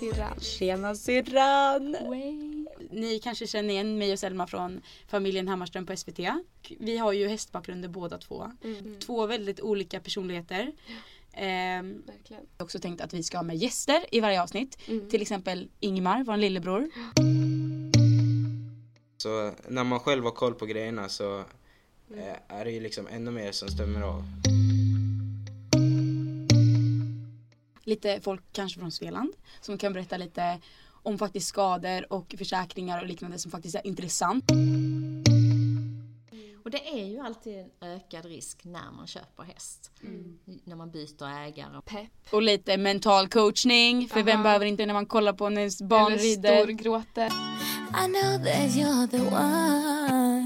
syrran. Tjena syrran! Way. Ni kanske känner igen mig och Selma från familjen Hammarström på SVT. Vi har ju hästbakgrunder båda två. Mm. Två väldigt olika personligheter. Ehm, jag har också tänkt att vi ska ha med gäster i varje avsnitt. Mm. Till exempel Ingmar, vår lillebror. Så när man själv har koll på grejerna så eh, är det ju liksom ännu mer som stämmer av. Lite folk kanske från Svealand som kan berätta lite om faktiskt skador och försäkringar och liknande som faktiskt är intressant. Och det är ju alltid en ökad risk när man köper häst. När man byter ägare. Pepp. Och lite mental coachning för vem Aha. behöver inte när man kollar på när ens barn Eller rider. storgråter. I know that you're the one.